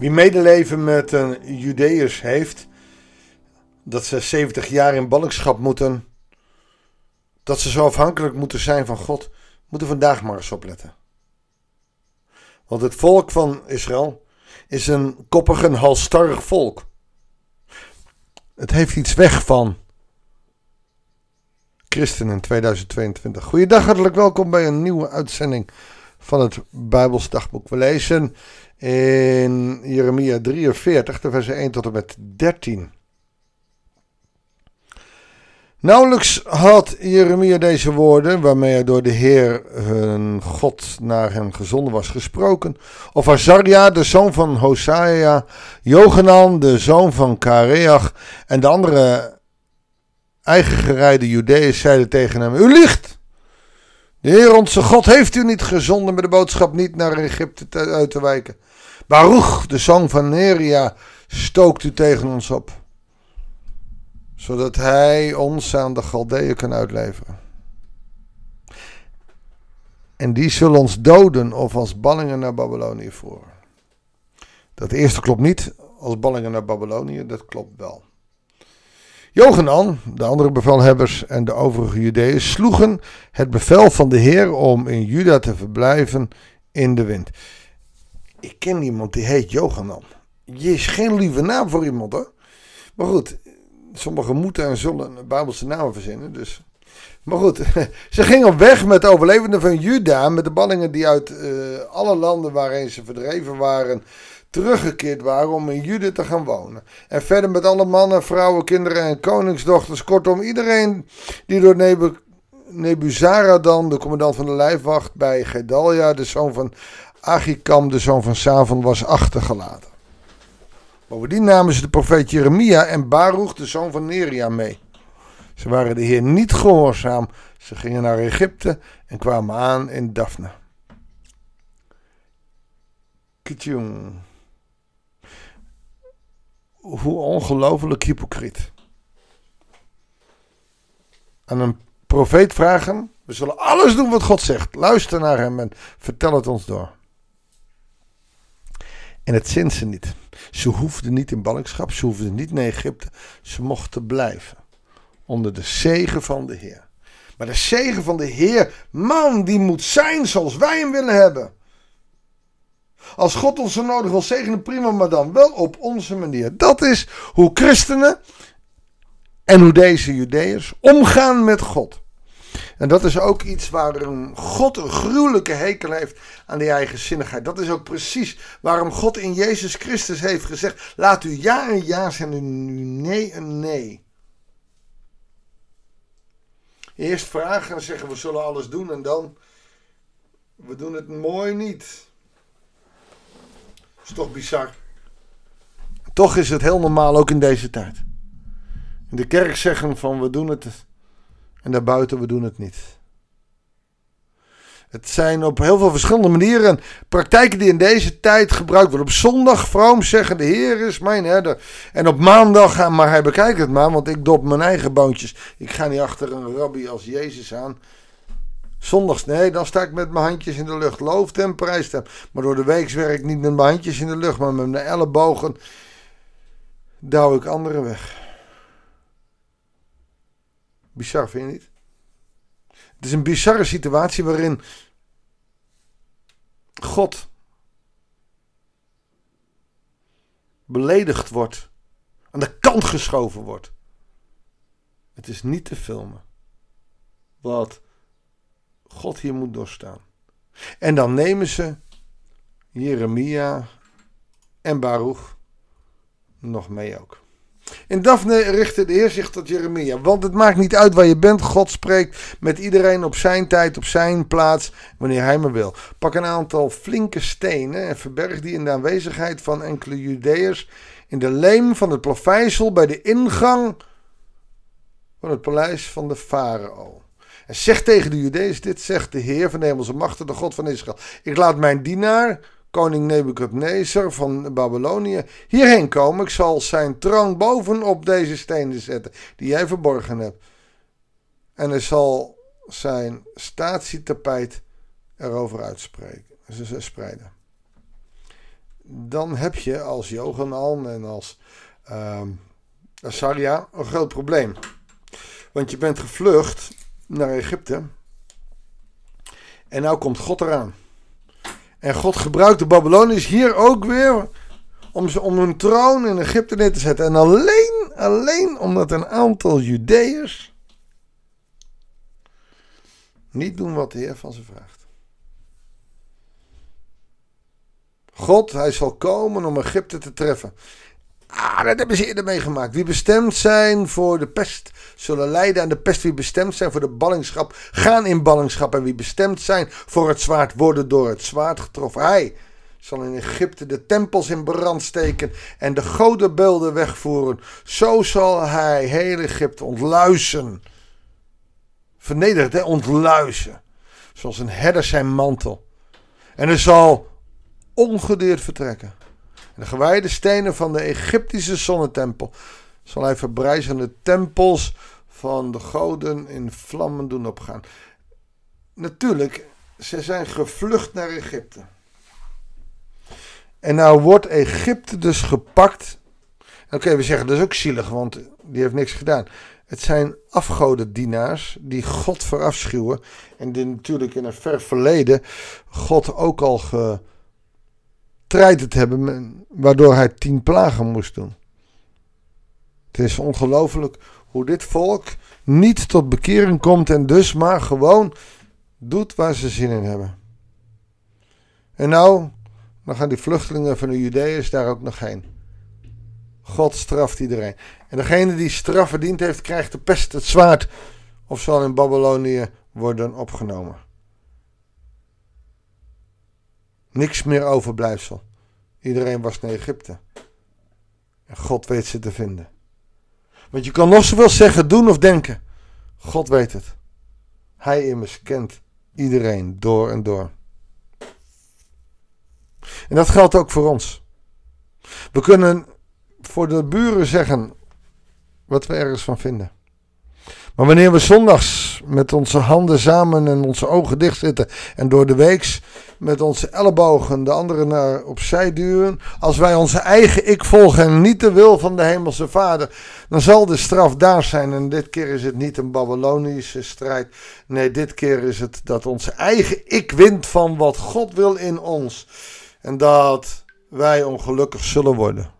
Wie medeleven met een Judeërs heeft, dat ze 70 jaar in ballingschap moeten, dat ze zo afhankelijk moeten zijn van God, moeten vandaag maar eens opletten. Want het volk van Israël is een koppig en halstarrig volk. Het heeft iets weg van christen in 2022. Goeiedag, hartelijk welkom bij een nieuwe uitzending van het Bijbels Dagboek. We lezen in Jeremia 43, de versen 1 tot en met 13. Nauwelijks had Jeremia deze woorden, waarmee hij door de Heer hun God naar hem gezonden was gesproken, of Azaria, de zoon van Hosaia, Johanan, de zoon van Kareach en de andere eigen gereide Judeërs zeiden tegen hem, u liegt! De Heer onze God heeft u niet gezonden met de boodschap niet naar Egypte uit te wijken. Baruch, de zoon van Neria, stookt u tegen ons op. Zodat hij ons aan de Galdeeën kan uitleveren. En die zullen ons doden of als ballingen naar Babylonië voeren. Dat eerste klopt niet, als ballingen naar Babylonië, dat klopt wel. Johanan, de andere bevelhebbers en de overige Judeeën sloegen het bevel van de Heer om in Juda te verblijven in de wind. Ik ken iemand die heet Johanan. Je is geen lieve naam voor iemand hoor. Maar goed, sommigen moeten en zullen Bijbelse namen verzinnen. Dus. Maar goed, ze gingen op weg met de overlevenden van Juda, met de ballingen die uit uh, alle landen waarin ze verdreven waren, teruggekeerd waren om in Juda te gaan wonen. En verder met alle mannen, vrouwen, kinderen en koningsdochters. Kortom, iedereen die door Nebuzaradan, de commandant van de lijfwacht bij Gedalia, de zoon van Achikam, de zoon van Savon, was achtergelaten. Bovendien namen ze de profeet Jeremia en Baruch, de zoon van Neria, mee. Ze waren de Heer niet gehoorzaam. Ze gingen naar Egypte en kwamen aan in Daphne. Kitjong. Hoe ongelooflijk hypocriet. Aan een profeet vragen: We zullen alles doen wat God zegt. Luister naar hem en vertel het ons door. En het zint ze niet. Ze hoefden niet in ballingschap, ze hoefden niet naar Egypte. Ze mochten blijven. Onder de zegen van de Heer. Maar de zegen van de Heer, man, die moet zijn zoals wij hem willen hebben. Als God ons zo nodig wil zegenen, prima, maar dan wel op onze manier. Dat is hoe christenen en hoe deze Judeërs omgaan met God. En dat is ook iets waar God een gruwelijke hekel heeft aan die eigenzinnigheid. Dat is ook precies waarom God in Jezus Christus heeft gezegd: laat u ja en ja zijn en u nee en nee. Eerst vragen en zeggen we zullen alles doen en dan we doen het mooi niet. is toch bizar. Toch is het heel normaal ook in deze tijd. In de kerk zeggen van we doen het en daarbuiten, we doen het niet. Het zijn op heel veel verschillende manieren praktijken die in deze tijd gebruikt worden. Op zondag vroom zeggen de Heer is mijn herder. En op maandag gaan, maar hij bekijkt het maar, want ik dop mijn eigen boontjes. Ik ga niet achter een rabbi als Jezus aan. Zondags, nee, dan sta ik met mijn handjes in de lucht. Loof hem, prijst hem. Maar door de week werk ik niet met mijn handjes in de lucht, maar met mijn ellebogen douw ik anderen weg. Bizar, vind je niet? Het is een bizarre situatie waarin God beledigd wordt, aan de kant geschoven wordt. Het is niet te filmen wat God hier moet doorstaan. En dan nemen ze Jeremia en Baruch nog mee ook. In Daphne richtte de Heer zich tot Jeremia. Want het maakt niet uit waar je bent. God spreekt met iedereen op zijn tijd, op zijn plaats, wanneer hij maar wil. Pak een aantal flinke stenen en verberg die in de aanwezigheid van enkele Judeërs in de leem van het plaveisel bij de ingang van het paleis van de farao. En zeg tegen de Judeërs dit, zegt de Heer van de hemelse machten, de God van Israël. Ik laat mijn dienaar koning Nebukadnezar van Babylonië hierheen komen. Ik zal zijn troon bovenop deze stenen zetten die jij verborgen hebt. En hij zal zijn statietapijt erover uitspreken, spreiden. dan heb je als Johanan en als uh, Asaria een groot probleem. Want je bent gevlucht naar Egypte. En nou komt God eraan. En God gebruikt de Babyloniërs hier ook weer om, ze, om hun troon in Egypte neer te zetten. En alleen, alleen omdat een aantal Judeërs niet doen wat de Heer van ze vraagt. God, hij zal komen om Egypte te treffen. Ah, dat hebben ze eerder meegemaakt. Wie bestemd zijn voor de pest, zullen lijden aan de pest. Wie bestemd zijn voor de ballingschap, gaan in ballingschap. En wie bestemd zijn voor het zwaard, worden door het zwaard getroffen. Hij zal in Egypte de tempels in brand steken en de godenbeelden wegvoeren. Zo zal hij heel Egypte ontluizen. Vernederd, hè? ontluizen. Zoals een herder zijn mantel. En er zal ongedeerd vertrekken. De gewijde stenen van de Egyptische zonnetempel zal hij verbrijzen de tempels van de goden in vlammen doen opgaan. Natuurlijk, ze zijn gevlucht naar Egypte. En nou wordt Egypte dus gepakt. Kun je zeggen, dat is ook zielig, want die heeft niks gedaan. Het zijn afgodendienaars die God verafschuwen. En die natuurlijk in een ver verleden God ook al getrijd hebben, waardoor hij tien plagen moest doen. Het is ongelooflijk hoe dit volk niet tot bekering komt en dus maar gewoon doet waar ze zin in hebben. En nou dan gaan die vluchtelingen van de Judeërs daar ook nog heen. God straft iedereen. En degene die straf verdiend heeft, krijgt de pest, het zwaard. Of zal in Babylonië worden opgenomen. Niks meer overblijfsel. Iedereen was naar Egypte. En God weet ze te vinden. Want je kan nog zoveel zeggen, doen of denken. God weet het. Hij immers kent iedereen door en door. En dat geldt ook voor ons. We kunnen voor de buren zeggen wat we ergens van vinden. Maar wanneer we zondags met onze handen samen en onze ogen dicht zitten en door de weeks met onze ellebogen de anderen naar opzij duwen, als wij onze eigen ik volgen en niet de wil van de hemelse Vader, dan zal de straf daar zijn. En dit keer is het niet een Babylonische strijd. Nee, dit keer is het dat onze eigen ik wint van wat God wil in ons en dat wij ongelukkig zullen worden.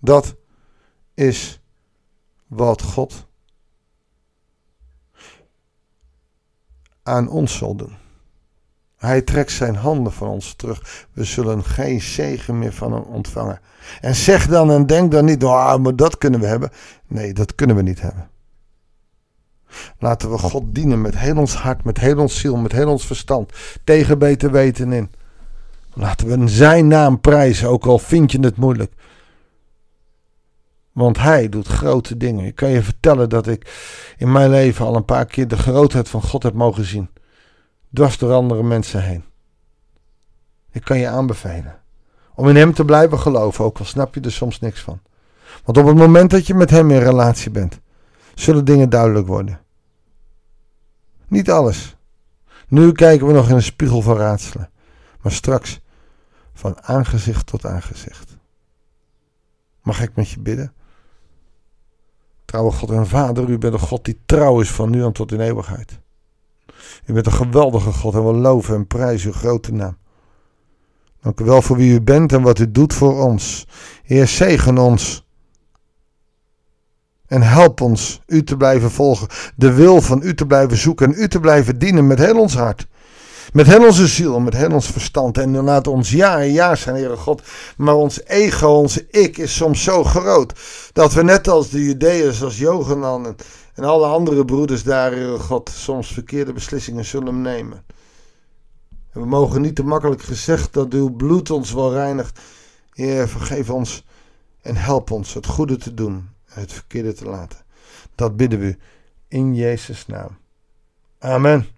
Dat is wat God aan ons zal doen. Hij trekt zijn handen van ons terug. We zullen geen zegen meer van hem ontvangen. En zeg dan en denk dan niet, oh, maar dat kunnen we hebben. Nee, dat kunnen we niet hebben. Laten we God dienen met heel ons hart, met heel ons ziel, met heel ons verstand. Tegen beter weten in. Laten we zijn naam prijzen, ook al vind je het moeilijk. Want hij doet grote dingen. Ik kan je vertellen dat ik in mijn leven al een paar keer de grootheid van God heb mogen zien. Dwars door andere mensen heen. Ik kan je aanbevelen. Om in hem te blijven geloven, ook al snap je er soms niks van. Want op het moment dat je met hem in relatie bent, zullen dingen duidelijk worden. Niet alles. Nu kijken we nog in een spiegel van raadselen. Maar straks van aangezicht tot aangezicht. Mag ik met je bidden? Trouwe God en Vader, u bent een God die trouw is van nu aan tot in eeuwigheid. U bent een geweldige God en we loven en prijzen uw grote naam. Dank u wel voor wie u bent en wat u doet voor ons. Heer, zegen ons en help ons u te blijven volgen, de wil van u te blijven zoeken en u te blijven dienen met heel ons hart. Met heel onze ziel, met heel ons verstand. En laat ons ja en ja zijn, Heere God. Maar ons ego, onze ik is soms zo groot. Dat we net als de Judeërs, als Johanan en, en alle andere broeders daar, Heere God, soms verkeerde beslissingen zullen nemen. En we mogen niet te makkelijk gezegd dat uw bloed ons wel reinigt. Heer, vergeef ons en help ons het goede te doen het verkeerde te laten. Dat bidden we in Jezus' naam. Amen.